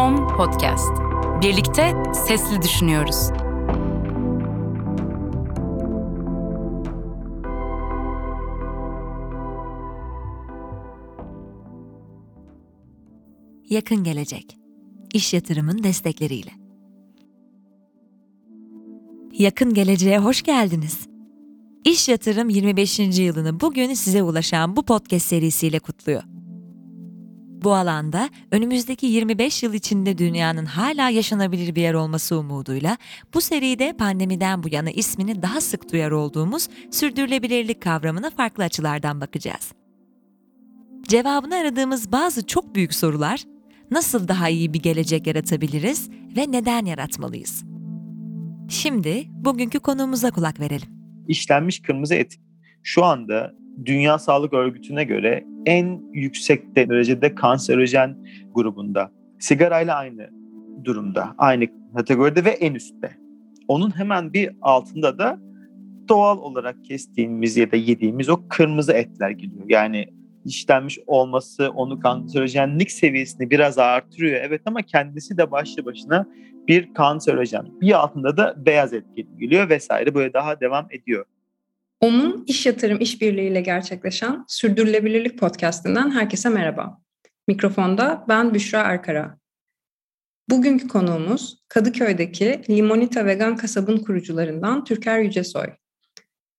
OM Podcast. Birlikte sesli düşünüyoruz. Yakın gelecek. İş yatırımın destekleriyle. Yakın geleceğe hoş geldiniz. İş Yatırım 25. yılını bugün size ulaşan bu podcast serisiyle kutluyor. Bu alanda önümüzdeki 25 yıl içinde dünyanın hala yaşanabilir bir yer olması umuduyla bu seride pandemiden bu yana ismini daha sık duyar olduğumuz sürdürülebilirlik kavramına farklı açılardan bakacağız. Cevabını aradığımız bazı çok büyük sorular, nasıl daha iyi bir gelecek yaratabiliriz ve neden yaratmalıyız? Şimdi bugünkü konuğumuza kulak verelim. İşlenmiş kırmızı et şu anda Dünya Sağlık Örgütü'ne göre en yüksek derecede kanserojen grubunda. Sigarayla aynı durumda, aynı kategoride ve en üstte. Onun hemen bir altında da doğal olarak kestiğimiz ya da yediğimiz o kırmızı etler geliyor. Yani işlenmiş olması onu kanserojenlik seviyesini biraz artırıyor. Evet ama kendisi de başlı başına bir kanserojen. Bir altında da beyaz et geliyor vesaire böyle daha devam ediyor. Onun iş yatırım işbirliğiyle gerçekleşen Sürdürülebilirlik Podcast'inden herkese merhaba. Mikrofonda ben Büşra Erkara. Bugünkü konuğumuz Kadıköy'deki Limonita Vegan kasabın kurucularından Türker Yücesoy.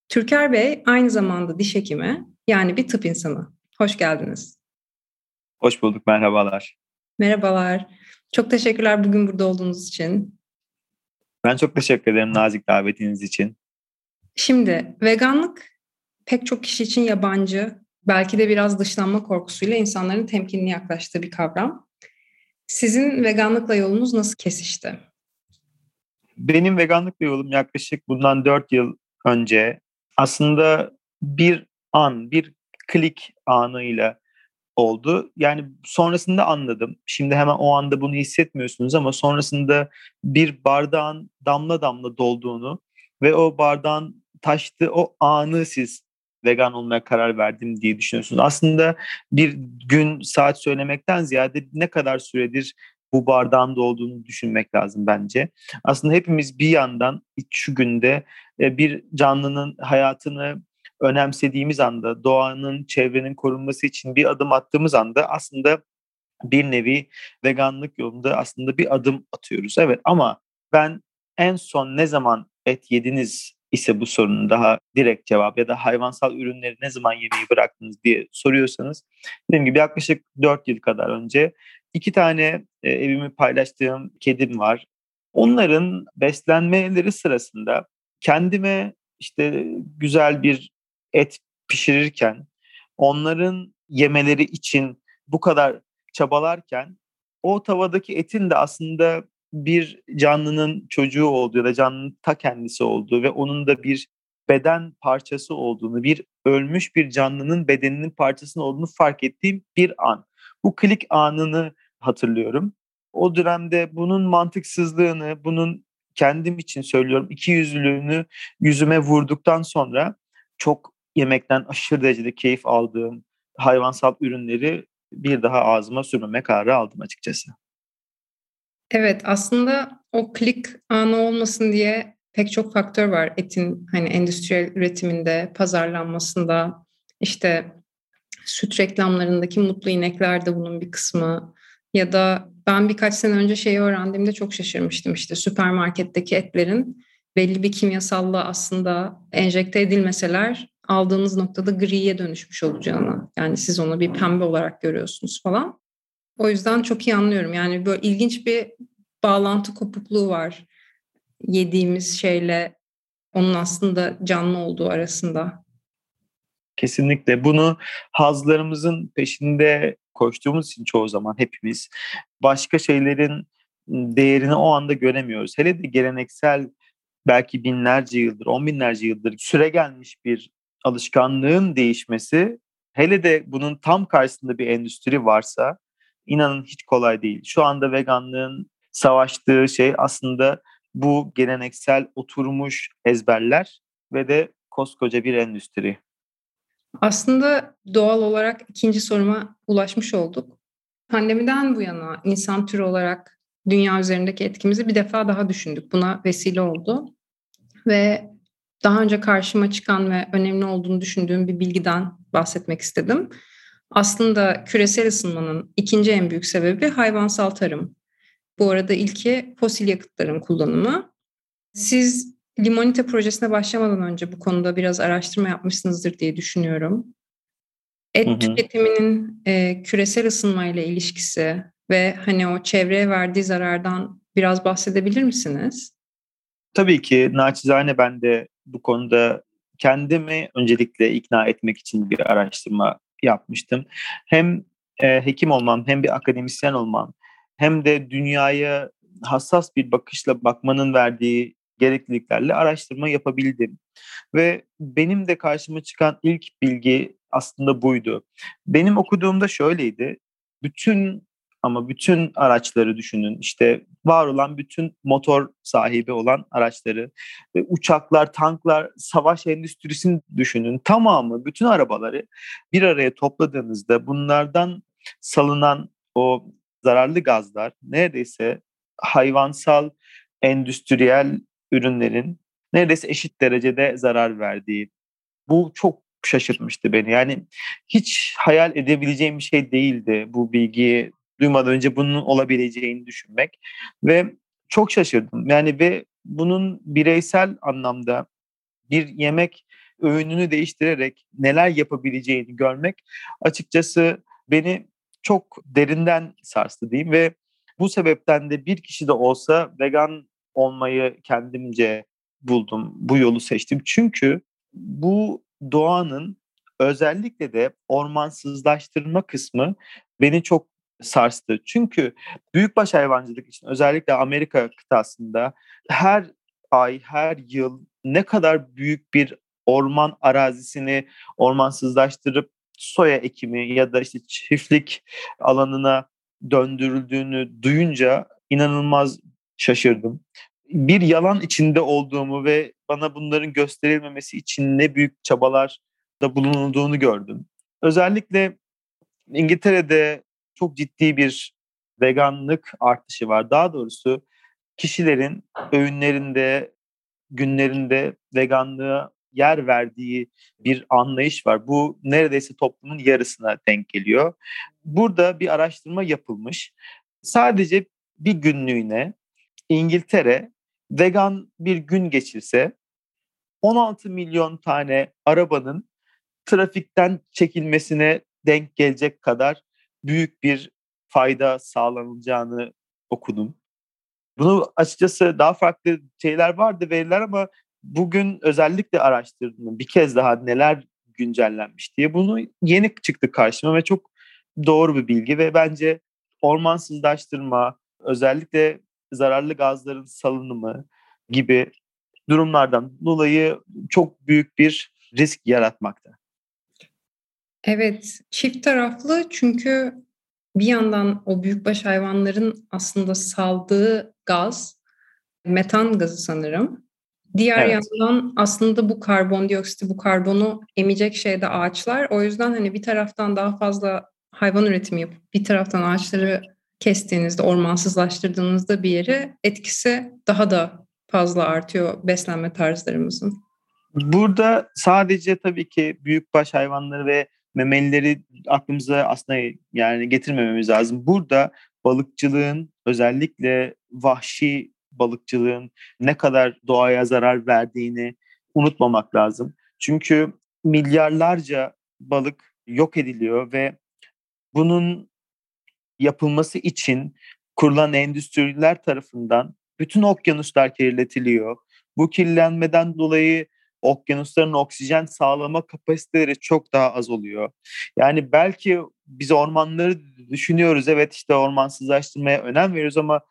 Türker Bey aynı zamanda diş hekimi yani bir tıp insanı. Hoş geldiniz. Hoş bulduk, merhabalar. Merhabalar. Çok teşekkürler bugün burada olduğunuz için. Ben çok teşekkür ederim nazik davetiniz için. Şimdi veganlık pek çok kişi için yabancı, belki de biraz dışlanma korkusuyla insanların temkinli yaklaştığı bir kavram. Sizin veganlıkla yolunuz nasıl kesişti? Benim veganlıkla yolum yaklaşık bundan 4 yıl önce aslında bir an, bir klik anıyla oldu. Yani sonrasında anladım. Şimdi hemen o anda bunu hissetmiyorsunuz ama sonrasında bir bardağın damla damla dolduğunu ve o bardağın taştığı o anı siz vegan olmaya karar verdim diye düşünüyorsunuz. Aslında bir gün saat söylemekten ziyade ne kadar süredir bu bardağın olduğunu düşünmek lazım bence. Aslında hepimiz bir yandan şu günde e, bir canlının hayatını önemsediğimiz anda, doğanın, çevrenin korunması için bir adım attığımız anda aslında bir nevi veganlık yolunda aslında bir adım atıyoruz. Evet ama ben en son ne zaman et yediniz ise bu sorunun daha direkt cevap ya da hayvansal ürünleri ne zaman yemeyi bıraktınız diye soruyorsanız dediğim gibi yaklaşık 4 yıl kadar önce iki tane e, evimi paylaştığım kedim var. Onların beslenmeleri sırasında kendime işte güzel bir et pişirirken onların yemeleri için bu kadar çabalarken o tavadaki etin de aslında bir canlının çocuğu olduğu ya da canlının ta kendisi olduğu ve onun da bir beden parçası olduğunu, bir ölmüş bir canlının bedeninin parçasının olduğunu fark ettiğim bir an. Bu klik anını hatırlıyorum. O dönemde bunun mantıksızlığını, bunun kendim için söylüyorum iki yüzlülüğünü yüzüme vurduktan sonra çok yemekten aşırı derecede keyif aldığım hayvansal ürünleri bir daha ağzıma sürmeme kararı aldım açıkçası. Evet aslında o klik anı olmasın diye pek çok faktör var etin hani endüstriyel üretiminde, pazarlanmasında, işte süt reklamlarındaki mutlu inekler de bunun bir kısmı ya da ben birkaç sene önce şeyi öğrendiğimde çok şaşırmıştım işte süpermarketteki etlerin belli bir kimyasalla aslında enjekte edilmeseler aldığınız noktada griye dönüşmüş olacağını. Yani siz onu bir pembe olarak görüyorsunuz falan. O yüzden çok iyi anlıyorum. Yani böyle ilginç bir bağlantı kopukluğu var yediğimiz şeyle onun aslında canlı olduğu arasında. Kesinlikle. Bunu hazlarımızın peşinde koştuğumuz için çoğu zaman hepimiz başka şeylerin değerini o anda göremiyoruz. Hele de geleneksel belki binlerce yıldır, on binlerce yıldır süre gelmiş bir alışkanlığın değişmesi hele de bunun tam karşısında bir endüstri varsa inanın hiç kolay değil. Şu anda veganlığın savaştığı şey aslında bu geleneksel oturmuş ezberler ve de koskoca bir endüstri. Aslında doğal olarak ikinci soruma ulaşmış olduk. Pandemiden bu yana insan türü olarak dünya üzerindeki etkimizi bir defa daha düşündük. Buna vesile oldu. Ve daha önce karşıma çıkan ve önemli olduğunu düşündüğüm bir bilgiden bahsetmek istedim. Aslında küresel ısınmanın ikinci en büyük sebebi hayvansal tarım. Bu arada ilki fosil yakıtların kullanımı. Siz Limonite projesine başlamadan önce bu konuda biraz araştırma yapmışsınızdır diye düşünüyorum. Et hı hı. tüketiminin e, küresel ısınmayla ilişkisi ve hani o çevreye verdiği zarardan biraz bahsedebilir misiniz? Tabii ki naçizane ben de bu konuda kendimi öncelikle ikna etmek için bir araştırma yapmıştım. Hem e, hekim olmam hem bir akademisyen olmam hem de dünyaya hassas bir bakışla bakmanın verdiği gerekliliklerle araştırma yapabildim. Ve benim de karşıma çıkan ilk bilgi aslında buydu. Benim okuduğumda şöyleydi. Bütün ama bütün araçları düşünün. İşte var olan bütün motor sahibi olan araçları, uçaklar, tanklar, savaş endüstrisini düşünün. Tamamı, bütün arabaları bir araya topladığınızda bunlardan salınan o zararlı gazlar neredeyse hayvansal, endüstriyel ürünlerin neredeyse eşit derecede zarar verdiği. Bu çok şaşırtmıştı beni. Yani hiç hayal edebileceğim bir şey değildi bu bilgiyi duymadan önce bunun olabileceğini düşünmek ve çok şaşırdım. Yani ve bunun bireysel anlamda bir yemek öğününü değiştirerek neler yapabileceğini görmek açıkçası beni çok derinden sarstı diyeyim ve bu sebepten de bir kişi de olsa vegan olmayı kendimce buldum. Bu yolu seçtim. Çünkü bu doğanın özellikle de ormansızlaştırma kısmı beni çok sarstı. Çünkü büyükbaş hayvancılık için özellikle Amerika kıtasında her ay, her yıl ne kadar büyük bir orman arazisini ormansızlaştırıp soya ekimi ya da işte çiftlik alanına döndürüldüğünü duyunca inanılmaz şaşırdım. Bir yalan içinde olduğumu ve bana bunların gösterilmemesi için ne büyük çabalar da bulunulduğunu gördüm. Özellikle İngiltere'de çok ciddi bir veganlık artışı var. Daha doğrusu kişilerin öğünlerinde, günlerinde veganlığa yer verdiği bir anlayış var. Bu neredeyse toplumun yarısına denk geliyor. Burada bir araştırma yapılmış. Sadece bir günlüğüne İngiltere vegan bir gün geçirse 16 milyon tane arabanın trafikten çekilmesine denk gelecek kadar büyük bir fayda sağlanacağını okudum. Bunu açıkçası daha farklı şeyler vardı veriler ama bugün özellikle araştırdım bir kez daha neler güncellenmiş diye. Bunu yeni çıktı karşıma ve çok doğru bir bilgi ve bence ormansızlaştırma, özellikle zararlı gazların salınımı gibi durumlardan dolayı çok büyük bir risk yaratmakta. Evet, çift taraflı çünkü bir yandan o büyükbaş hayvanların aslında saldığı gaz metan gazı sanırım. Diğer evet. yandan aslında bu karbondioksiti, bu karbonu emecek şey de ağaçlar. O yüzden hani bir taraftan daha fazla hayvan üretimi yapıp bir taraftan ağaçları kestiğinizde, ormansızlaştırdığınızda bir yeri etkisi daha da fazla artıyor beslenme tarzlarımızın. Burada sadece tabii ki büyükbaş hayvanları ve memelileri aklımıza aslında yani getirmememiz lazım. Burada balıkçılığın özellikle vahşi balıkçılığın ne kadar doğaya zarar verdiğini unutmamak lazım. Çünkü milyarlarca balık yok ediliyor ve bunun yapılması için kurulan endüstriler tarafından bütün okyanuslar kirletiliyor. Bu kirlenmeden dolayı okyanusların oksijen sağlama kapasiteleri çok daha az oluyor. Yani belki biz ormanları düşünüyoruz. Evet işte ormansızlaştırmaya önem veriyoruz ama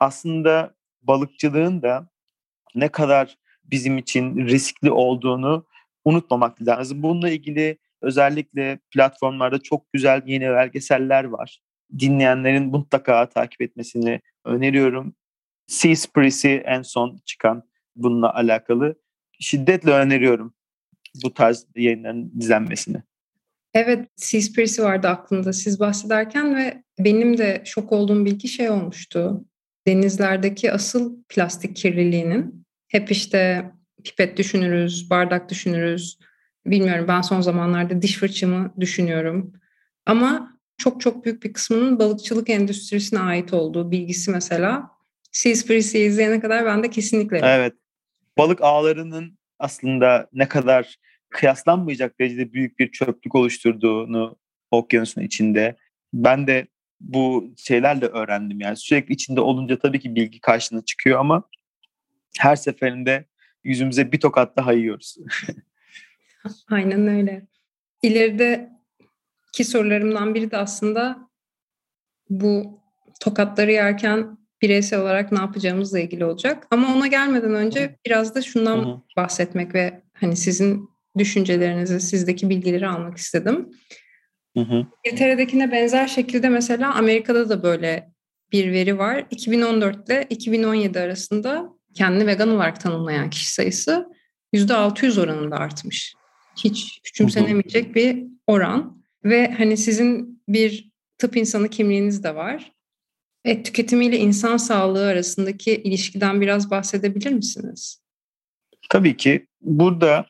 aslında balıkçılığın da ne kadar bizim için riskli olduğunu unutmamak lazım. Bununla ilgili özellikle platformlarda çok güzel yeni belgeseller var. Dinleyenlerin mutlaka takip etmesini öneriyorum. Seaspiracy en son çıkan bununla alakalı şiddetle öneriyorum bu tarz yayınların izlenmesini. Evet, Seaspiracy vardı aklımda siz bahsederken ve benim de şok olduğum bilgi şey olmuştu. Denizlerdeki asıl plastik kirliliğinin hep işte pipet düşünürüz, bardak düşünürüz. Bilmiyorum ben son zamanlarda diş fırçamı düşünüyorum. Ama çok çok büyük bir kısmının balıkçılık endüstrisine ait olduğu bilgisi mesela Seaspiracy'yi izleyene kadar ben de kesinlikle. Evet. Balık ağlarının aslında ne kadar kıyaslanmayacak derecede büyük bir çöplük oluşturduğunu okyanusun içinde. Ben de bu şeylerle öğrendim yani sürekli içinde olunca tabii ki bilgi karşına çıkıyor ama her seferinde yüzümüze bir tokat daha yiyoruz. Aynen öyle. İleride ki sorularımdan biri de aslında bu tokatları yerken bireysel olarak ne yapacağımızla ilgili olacak. Ama ona gelmeden önce biraz da şundan Hı-hı. bahsetmek ve hani sizin düşüncelerinizi, sizdeki bilgileri almak istedim. İngiltere'dekine benzer şekilde mesela Amerika'da da böyle bir veri var. 2014 ile 2017 arasında kendini vegan olarak tanımlayan kişi sayısı %600 oranında artmış. Hiç küçümsenemeyecek bir oran. Ve hani sizin bir tıp insanı kimliğiniz de var. Et tüketimiyle insan sağlığı arasındaki ilişkiden biraz bahsedebilir misiniz? Tabii ki. Burada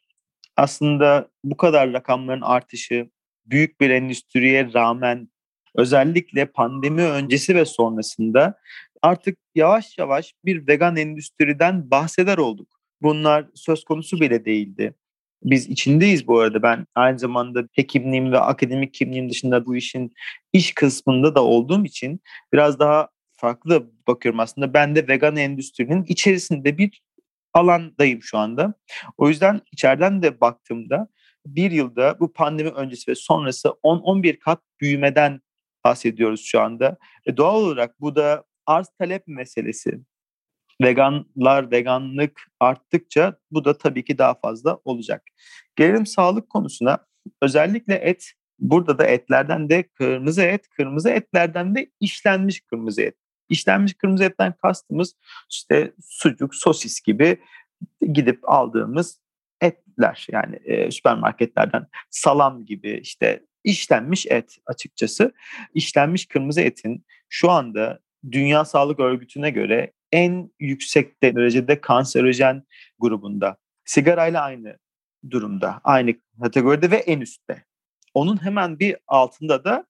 aslında bu kadar rakamların artışı büyük bir endüstriye rağmen özellikle pandemi öncesi ve sonrasında artık yavaş yavaş bir vegan endüstriden bahseder olduk. Bunlar söz konusu bile değildi. Biz içindeyiz bu arada. Ben aynı zamanda hekimliğim ve akademik kimliğim dışında bu işin iş kısmında da olduğum için biraz daha farklı bakıyorum aslında. Ben de vegan endüstrinin içerisinde bir alandayım şu anda. O yüzden içeriden de baktığımda bir yılda bu pandemi öncesi ve sonrası 10-11 kat büyümeden bahsediyoruz şu anda. E doğal olarak bu da arz talep meselesi. Veganlar, veganlık arttıkça bu da tabii ki daha fazla olacak. Gelelim sağlık konusuna. Özellikle et, burada da etlerden de kırmızı et, kırmızı etlerden de işlenmiş kırmızı et. İşlenmiş kırmızı etten kastımız işte sucuk, sosis gibi gidip aldığımız etler yani e, süpermarketlerden salam gibi işte işlenmiş et açıkçası. İşlenmiş kırmızı etin şu anda Dünya Sağlık Örgütü'ne göre en yüksek derecede kanserojen grubunda. Sigarayla aynı durumda, aynı kategoride ve en üstte. Onun hemen bir altında da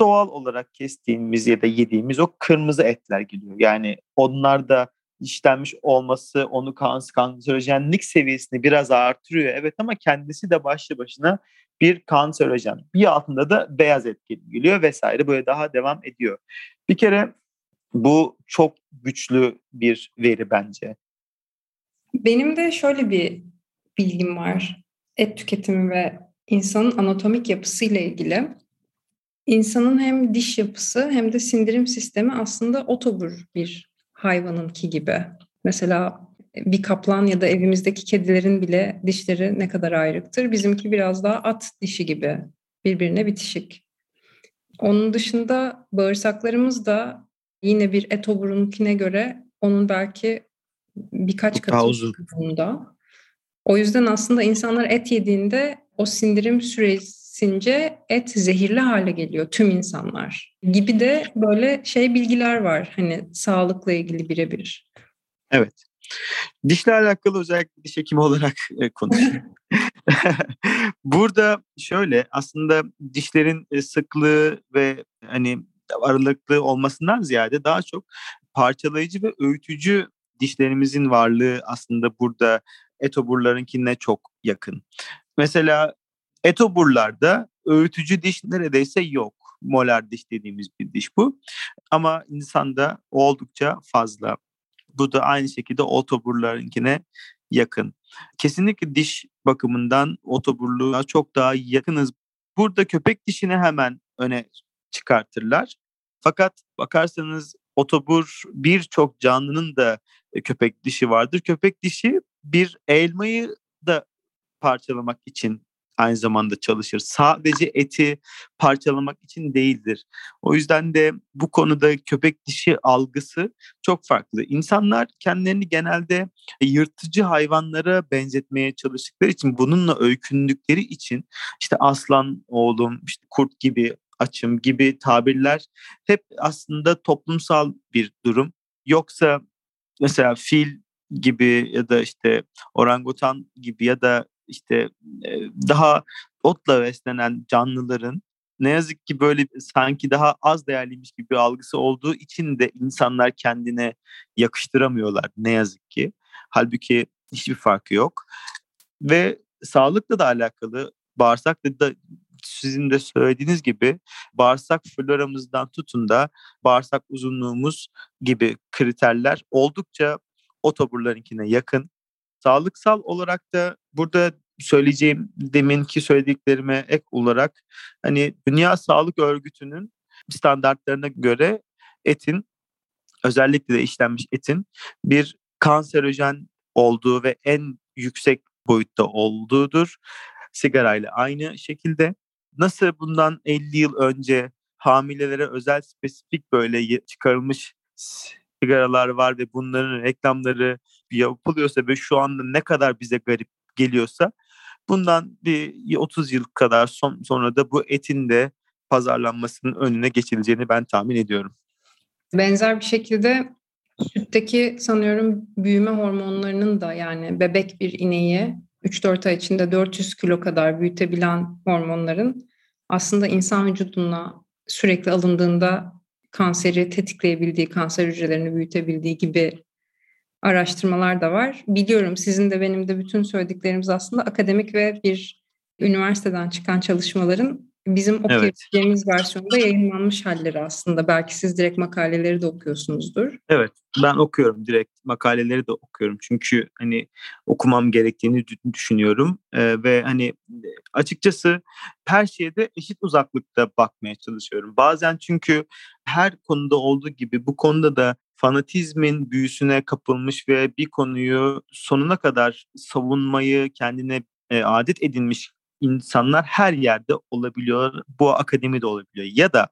doğal olarak kestiğimiz ya da yediğimiz o kırmızı etler geliyor. Yani onlar da işlenmiş olması onu kanserojenlik seviyesini biraz artırıyor. Evet ama kendisi de başlı başına bir kanserojen. Bir altında da beyaz et geliyor vesaire böyle daha devam ediyor. Bir kere bu çok güçlü bir veri bence. Benim de şöyle bir bilgim var. Et tüketimi ve insanın anatomik yapısıyla ilgili. İnsanın hem diş yapısı hem de sindirim sistemi aslında otobur bir hayvanınki gibi. Mesela bir kaplan ya da evimizdeki kedilerin bile dişleri ne kadar ayrıktır. Bizimki biraz daha at dişi gibi birbirine bitişik. Onun dışında bağırsaklarımız da yine bir etoburunkine göre onun belki birkaç katı uzunluğunda. O yüzden aslında insanlar et yediğinde o sindirim süresince et zehirli hale geliyor tüm insanlar gibi de böyle şey bilgiler var hani sağlıkla ilgili birebir. Evet. Dişle alakalı özellikle diş hekimi olarak e, konuşuyorum. Burada şöyle aslında dişlerin e, sıklığı ve hani aralıklı olmasından ziyade daha çok parçalayıcı ve öğütücü dişlerimizin varlığı aslında burada etoburlarınkine çok yakın. Mesela etoburlarda öğütücü diş neredeyse yok. Molar diş dediğimiz bir diş bu. Ama insanda oldukça fazla. Bu da aynı şekilde otoburlarınkine yakın. Kesinlikle diş bakımından otoburluğa çok daha yakınız. Burada köpek dişini hemen öne çıkartırlar. Fakat bakarsanız otobur birçok canlının da e, köpek dişi vardır. Köpek dişi bir elmayı da parçalamak için aynı zamanda çalışır. Sadece eti parçalamak için değildir. O yüzden de bu konuda köpek dişi algısı çok farklı. İnsanlar kendilerini genelde yırtıcı hayvanlara benzetmeye çalıştıkları için bununla öykündükleri için işte aslan oğlum, işte kurt gibi açım gibi tabirler hep aslında toplumsal bir durum. Yoksa mesela fil gibi ya da işte orangutan gibi ya da işte daha otla beslenen canlıların ne yazık ki böyle sanki daha az değerliymiş gibi bir algısı olduğu için de insanlar kendine yakıştıramıyorlar ne yazık ki. Halbuki hiçbir farkı yok. Ve sağlıkla da alakalı bağırsakla da sizin de söylediğiniz gibi bağırsak floramızdan tutun da bağırsak uzunluğumuz gibi kriterler oldukça otoburlarınkine yakın. Sağlıksal olarak da burada söyleyeceğim deminki söylediklerime ek olarak hani Dünya Sağlık Örgütü'nün standartlarına göre etin özellikle de işlenmiş etin bir kanserojen olduğu ve en yüksek boyutta olduğudur. Sigarayla aynı şekilde. Nasıl bundan 50 yıl önce hamilelere özel spesifik böyle çıkarılmış sigaralar var ve bunların reklamları yapılıyorsa ve şu anda ne kadar bize garip geliyorsa bundan bir 30 yıl kadar son, sonra da bu etin de pazarlanmasının önüne geçileceğini ben tahmin ediyorum. Benzer bir şekilde sütteki sanıyorum büyüme hormonlarının da yani bebek bir ineği 3-4 ay içinde 400 kilo kadar büyütebilen hormonların aslında insan vücuduna sürekli alındığında kanseri tetikleyebildiği, kanser hücrelerini büyütebildiği gibi araştırmalar da var. Biliyorum sizin de benim de bütün söylediklerimiz aslında akademik ve bir üniversiteden çıkan çalışmaların bizim okuyabileceğimiz evet. versiyonda yayınlanmış halleri aslında. Belki siz direkt makaleleri de okuyorsunuzdur. Evet, ben okuyorum direkt makaleleri de okuyorum. Çünkü hani okumam gerektiğini düşünüyorum ee, ve hani açıkçası her şeye de eşit uzaklıkta bakmaya çalışıyorum. Bazen çünkü her konuda olduğu gibi bu konuda da fanatizmin büyüsüne kapılmış ve bir konuyu sonuna kadar savunmayı kendine e, adet edinmiş insanlar her yerde olabiliyor. Bu akademide olabiliyor. Ya da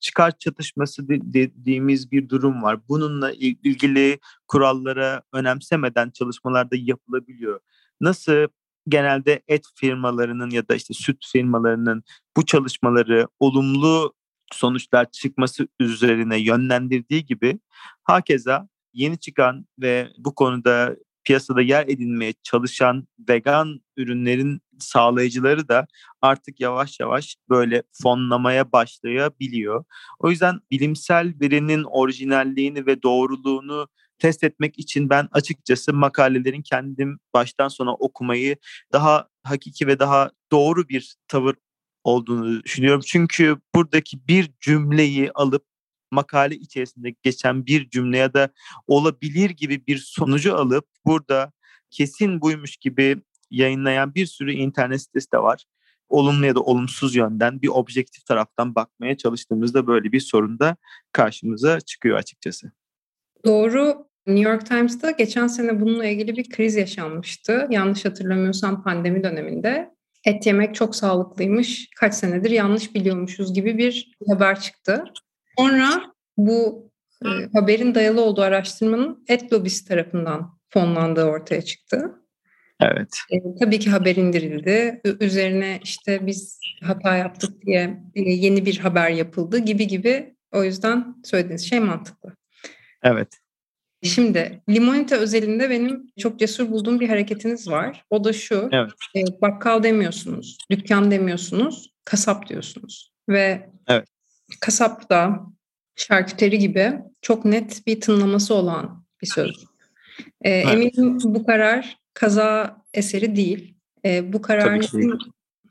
çıkar çatışması dediğimiz bir durum var. Bununla ilgili kurallara önemsemeden çalışmalar da yapılabiliyor. Nasıl genelde et firmalarının ya da işte süt firmalarının bu çalışmaları olumlu sonuçlar çıkması üzerine yönlendirdiği gibi hakeza yeni çıkan ve bu konuda piyasada yer edinmeye çalışan vegan ürünlerin sağlayıcıları da artık yavaş yavaş böyle fonlamaya başlayabiliyor. O yüzden bilimsel verinin orijinalliğini ve doğruluğunu test etmek için ben açıkçası makalelerin kendim baştan sona okumayı daha hakiki ve daha doğru bir tavır olduğunu düşünüyorum. Çünkü buradaki bir cümleyi alıp makale içerisinde geçen bir cümle ya da olabilir gibi bir sonucu alıp burada kesin buymuş gibi yayınlayan bir sürü internet sitesi de var. Olumlu ya da olumsuz yönden bir objektif taraftan bakmaya çalıştığımızda böyle bir sorun da karşımıza çıkıyor açıkçası. Doğru. New York Times'ta geçen sene bununla ilgili bir kriz yaşanmıştı. Yanlış hatırlamıyorsam pandemi döneminde et yemek çok sağlıklıymış, kaç senedir yanlış biliyormuşuz gibi bir haber çıktı. Sonra bu e, haberin dayalı olduğu araştırmanın et lobisi tarafından fonlandığı ortaya çıktı. Evet. E, tabii ki haber indirildi. Üzerine işte biz hata yaptık diye e, yeni bir haber yapıldı gibi gibi. O yüzden söylediğiniz şey mantıklı. Evet. Şimdi limonita özelinde benim çok cesur bulduğum bir hareketiniz var. O da şu. Evet. E, bakkal demiyorsunuz, dükkan demiyorsunuz, kasap diyorsunuz. Ve evet. Kasap da şarküteri gibi çok net bir tınlaması olan bir söz. E, evet. Eminim bu karar kaza eseri değil. E, bu kararın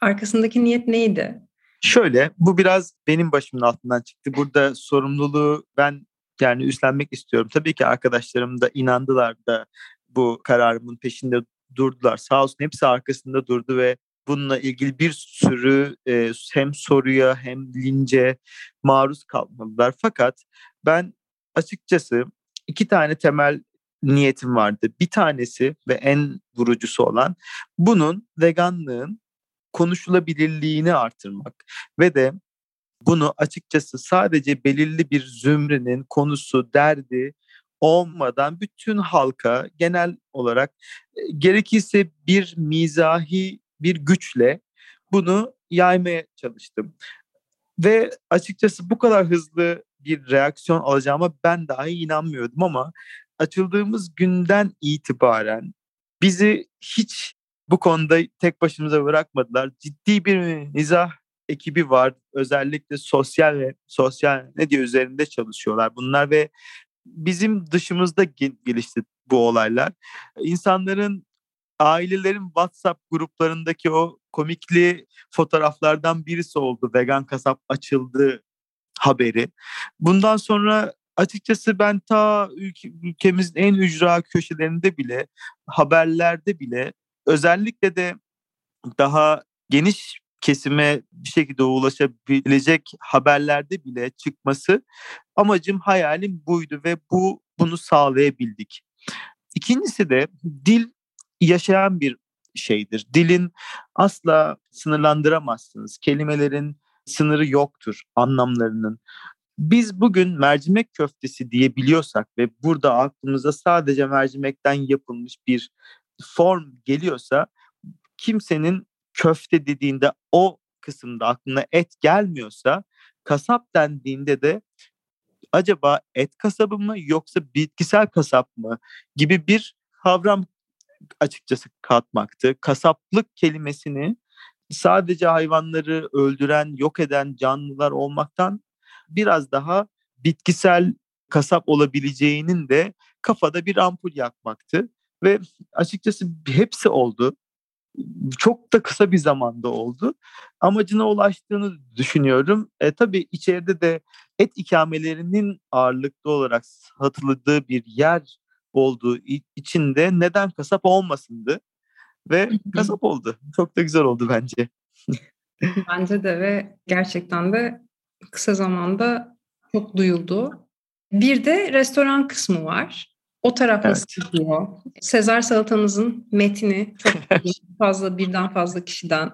arkasındaki niyet neydi? Şöyle, bu biraz benim başımın altından çıktı. Burada sorumluluğu ben yani üstlenmek istiyorum. Tabii ki arkadaşlarım da inandılar da bu kararımın peşinde durdular. Sağ olsun hepsi arkasında durdu ve bununla ilgili bir sürü e, hem soruya hem lince maruz kalmadılar. Fakat ben açıkçası iki tane temel niyetim vardı. Bir tanesi ve en vurucusu olan bunun veganlığın konuşulabilirliğini artırmak ve de bunu açıkçası sadece belirli bir zümrenin konusu, derdi olmadan bütün halka genel olarak e, gerekirse bir mizahi bir güçle bunu yaymaya çalıştım. Ve açıkçası bu kadar hızlı bir reaksiyon alacağıma ben dahi inanmıyordum ama açıldığımız günden itibaren bizi hiç bu konuda tek başımıza bırakmadılar. Ciddi bir mizah ekibi var. Özellikle sosyal ve sosyal medya üzerinde çalışıyorlar bunlar ve bizim dışımızda gelişti bu olaylar. İnsanların ailelerin WhatsApp gruplarındaki o komikli fotoğraflardan birisi oldu. Vegan kasap açıldı haberi. Bundan sonra açıkçası ben ta ülke, ülkemizin en ücra köşelerinde bile haberlerde bile özellikle de daha geniş kesime bir şekilde ulaşabilecek haberlerde bile çıkması amacım hayalim buydu ve bu bunu sağlayabildik. İkincisi de dil yaşayan bir şeydir. Dilin asla sınırlandıramazsınız. Kelimelerin sınırı yoktur anlamlarının. Biz bugün mercimek köftesi diyebiliyorsak ve burada aklımıza sadece mercimekten yapılmış bir form geliyorsa kimsenin köfte dediğinde o kısımda aklına et gelmiyorsa kasap dendiğinde de acaba et kasabı mı yoksa bitkisel kasap mı gibi bir kavram açıkçası katmaktı. Kasaplık kelimesini sadece hayvanları öldüren, yok eden canlılar olmaktan biraz daha bitkisel kasap olabileceğinin de kafada bir ampul yakmaktı. Ve açıkçası hepsi oldu. Çok da kısa bir zamanda oldu. Amacına ulaştığını düşünüyorum. E, tabii içeride de et ikamelerinin ağırlıklı olarak satıldığı bir yer olduğu için de neden kasap olmasındı. Ve kasap oldu. Çok da güzel oldu bence. bence de ve gerçekten de kısa zamanda çok duyuldu. Bir de restoran kısmı var. O taraf evet. gidiyor? Sezar salatanızın metni çok fazla birden fazla kişiden.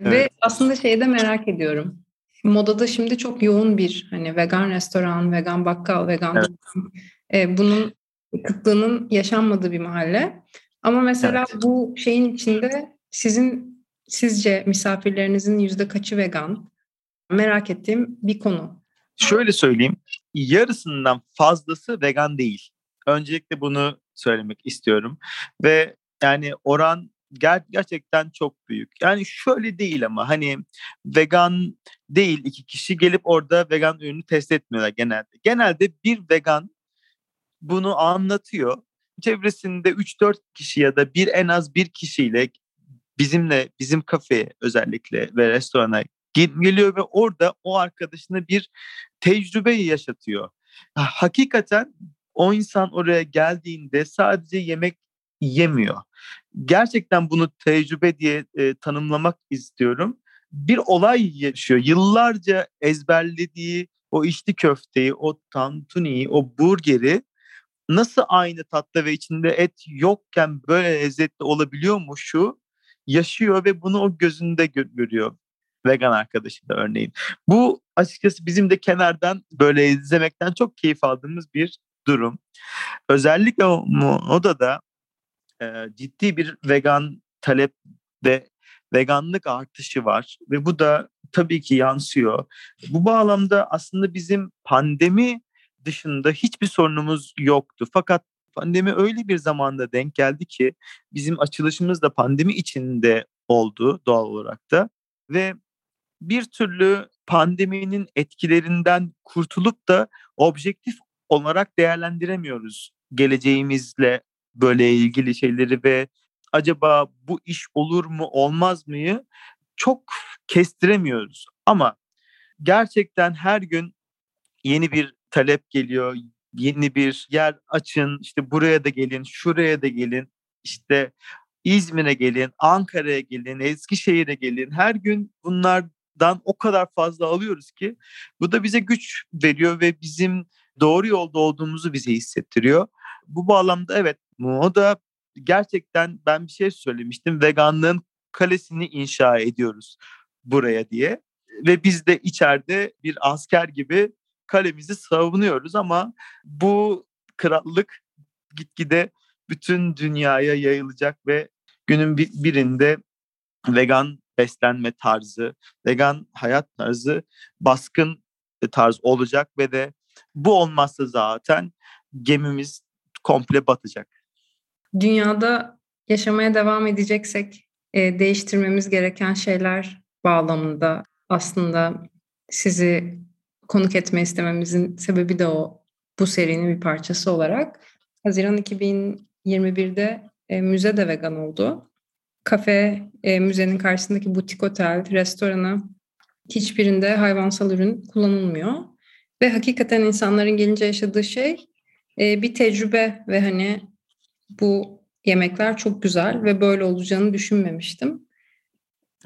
Evet. Ve aslında şeyi de merak ediyorum. Modada şimdi çok yoğun bir hani vegan restoran, vegan bakkal, vegan evet. e, bunun kıtlığının yaşanmadığı bir mahalle. Ama mesela evet. bu şeyin içinde sizin sizce misafirlerinizin yüzde kaçı vegan? Merak ettiğim bir konu. Şöyle söyleyeyim. Yarısından fazlası vegan değil. Öncelikle bunu söylemek istiyorum. Ve yani oran ger- gerçekten çok büyük. Yani şöyle değil ama hani vegan değil iki kişi gelip orada vegan ürünü test etmiyorlar genelde. Genelde bir vegan bunu anlatıyor. Çevresinde 3-4 kişi ya da bir en az bir kişiyle bizimle bizim kafeye özellikle ve restorana geliyor ve orada o arkadaşına bir tecrübe yaşatıyor. Hakikaten o insan oraya geldiğinde sadece yemek yemiyor. Gerçekten bunu tecrübe diye e, tanımlamak istiyorum. Bir olay yaşıyor. Yıllarca ezberlediği o içli köfteyi, o tantuniyi, o burgeri nasıl aynı tatlı ve içinde et yokken böyle lezzetli olabiliyormuşu yaşıyor ve bunu o gözünde görüyor vegan arkadaşı da örneğin. Bu açıkçası bizim de kenardan böyle izlemekten çok keyif aldığımız bir durum. Özellikle o modada e, ciddi bir vegan talep ve veganlık artışı var ve bu da tabii ki yansıyor. Bu bağlamda aslında bizim pandemi dışında hiçbir sorunumuz yoktu. Fakat pandemi öyle bir zamanda denk geldi ki bizim açılışımız da pandemi içinde oldu doğal olarak da ve bir türlü pandeminin etkilerinden kurtulup da objektif olarak değerlendiremiyoruz geleceğimizle böyle ilgili şeyleri ve acaba bu iş olur mu olmaz mıyı çok kestiremiyoruz. Ama gerçekten her gün yeni bir talep geliyor, yeni bir yer açın, işte buraya da gelin, şuraya da gelin, işte İzmir'e gelin, Ankara'ya gelin, Eskişehir'e gelin. Her gün bunlardan o kadar fazla alıyoruz ki bu da bize güç veriyor ve bizim doğru yolda olduğumuzu bize hissettiriyor. Bu bağlamda evet o da gerçekten ben bir şey söylemiştim. Veganlığın kalesini inşa ediyoruz buraya diye. Ve biz de içeride bir asker gibi kalemizi savunuyoruz ama bu krallık gitgide bütün dünyaya yayılacak ve günün birinde vegan beslenme tarzı, vegan hayat tarzı baskın tarz olacak ve de bu olmazsa zaten gemimiz komple batacak. Dünyada yaşamaya devam edeceksek e, değiştirmemiz gereken şeyler bağlamında aslında sizi konuk etme istememizin sebebi de o bu serinin bir parçası olarak. Haziran 2021'de e, müze de vegan oldu. Kafe, e, müzenin karşısındaki butik otel, restoranı hiçbirinde hayvansal ürün kullanılmıyor. Ve hakikaten insanların gelince yaşadığı şey e, bir tecrübe ve hani bu yemekler çok güzel ve böyle olacağını düşünmemiştim.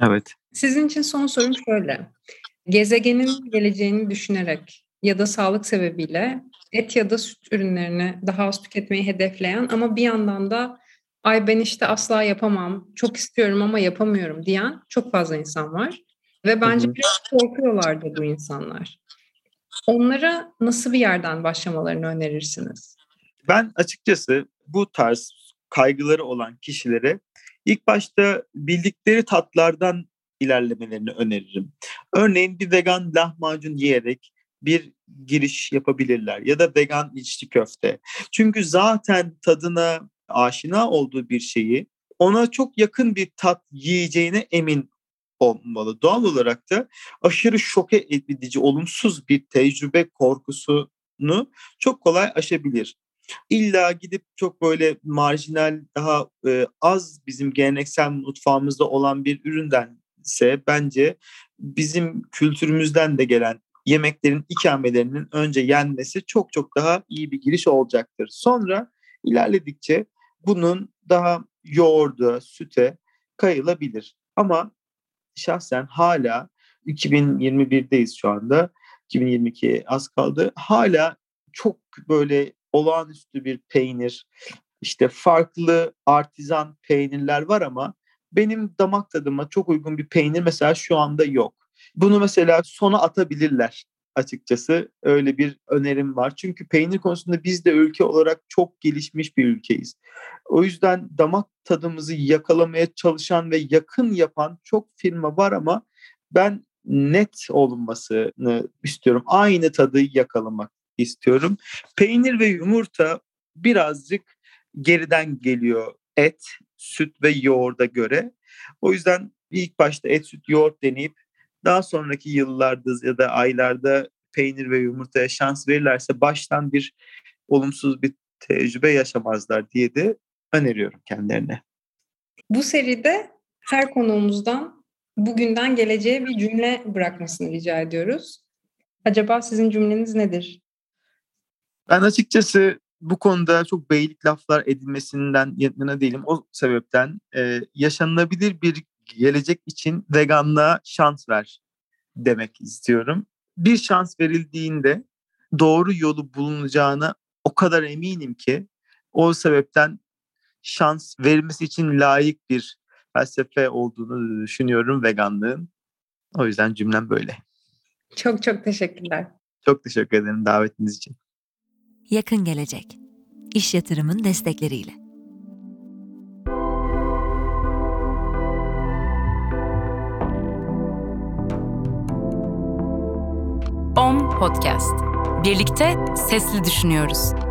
Evet. Sizin için son sorum şöyle. Gezegenin geleceğini düşünerek ya da sağlık sebebiyle et ya da süt ürünlerini daha az tüketmeyi hedefleyen ama bir yandan da ay ben işte asla yapamam, çok istiyorum ama yapamıyorum diyen çok fazla insan var. Ve bence biraz korkuyorlardı bu insanlar. Onlara nasıl bir yerden başlamalarını önerirsiniz? Ben açıkçası bu tarz kaygıları olan kişilere ilk başta bildikleri tatlardan ilerlemelerini öneririm. Örneğin bir vegan lahmacun yiyerek bir giriş yapabilirler ya da vegan içli köfte. Çünkü zaten tadına aşina olduğu bir şeyi ona çok yakın bir tat yiyeceğine emin olmalı. Doğal olarak da aşırı şoke edici, olumsuz bir tecrübe korkusunu çok kolay aşabilir. İlla gidip çok böyle marjinal, daha e, az bizim geleneksel mutfağımızda olan bir üründense bence bizim kültürümüzden de gelen yemeklerin ikamelerinin önce yenmesi çok çok daha iyi bir giriş olacaktır. Sonra ilerledikçe bunun daha yoğurda, süte kayılabilir. Ama şahsen hala 2021'deyiz şu anda. 2022 az kaldı. Hala çok böyle olağanüstü bir peynir, işte farklı artizan peynirler var ama benim damak tadıma çok uygun bir peynir mesela şu anda yok. Bunu mesela sona atabilirler açıkçası. Öyle bir önerim var. Çünkü peynir konusunda biz de ülke olarak çok gelişmiş bir ülkeyiz. O yüzden damak tadımızı yakalamaya çalışan ve yakın yapan çok firma var ama ben net olunmasını istiyorum. Aynı tadı yakalamak istiyorum. Peynir ve yumurta birazcık geriden geliyor et, süt ve yoğurda göre. O yüzden ilk başta et, süt, yoğurt deneyip daha sonraki yıllarda ya da aylarda peynir ve yumurtaya şans verirlerse baştan bir olumsuz bir tecrübe yaşamazlar diye de öneriyorum kendilerine. Bu seride her konuğumuzdan bugünden geleceğe bir cümle bırakmasını rica ediyoruz. Acaba sizin cümleniz nedir? Ben açıkçası bu konuda çok beylik laflar edilmesinden yana değilim. O sebepten e, yaşanılabilir bir gelecek için veganlığa şans ver demek istiyorum. Bir şans verildiğinde doğru yolu bulunacağına o kadar eminim ki o sebepten şans verilmesi için layık bir felsefe olduğunu düşünüyorum veganlığın. O yüzden cümlem böyle. Çok çok teşekkürler. Çok teşekkür ederim davetiniz için. Yakın gelecek. İş yatırımın destekleriyle. OM Podcast. Birlikte sesli düşünüyoruz.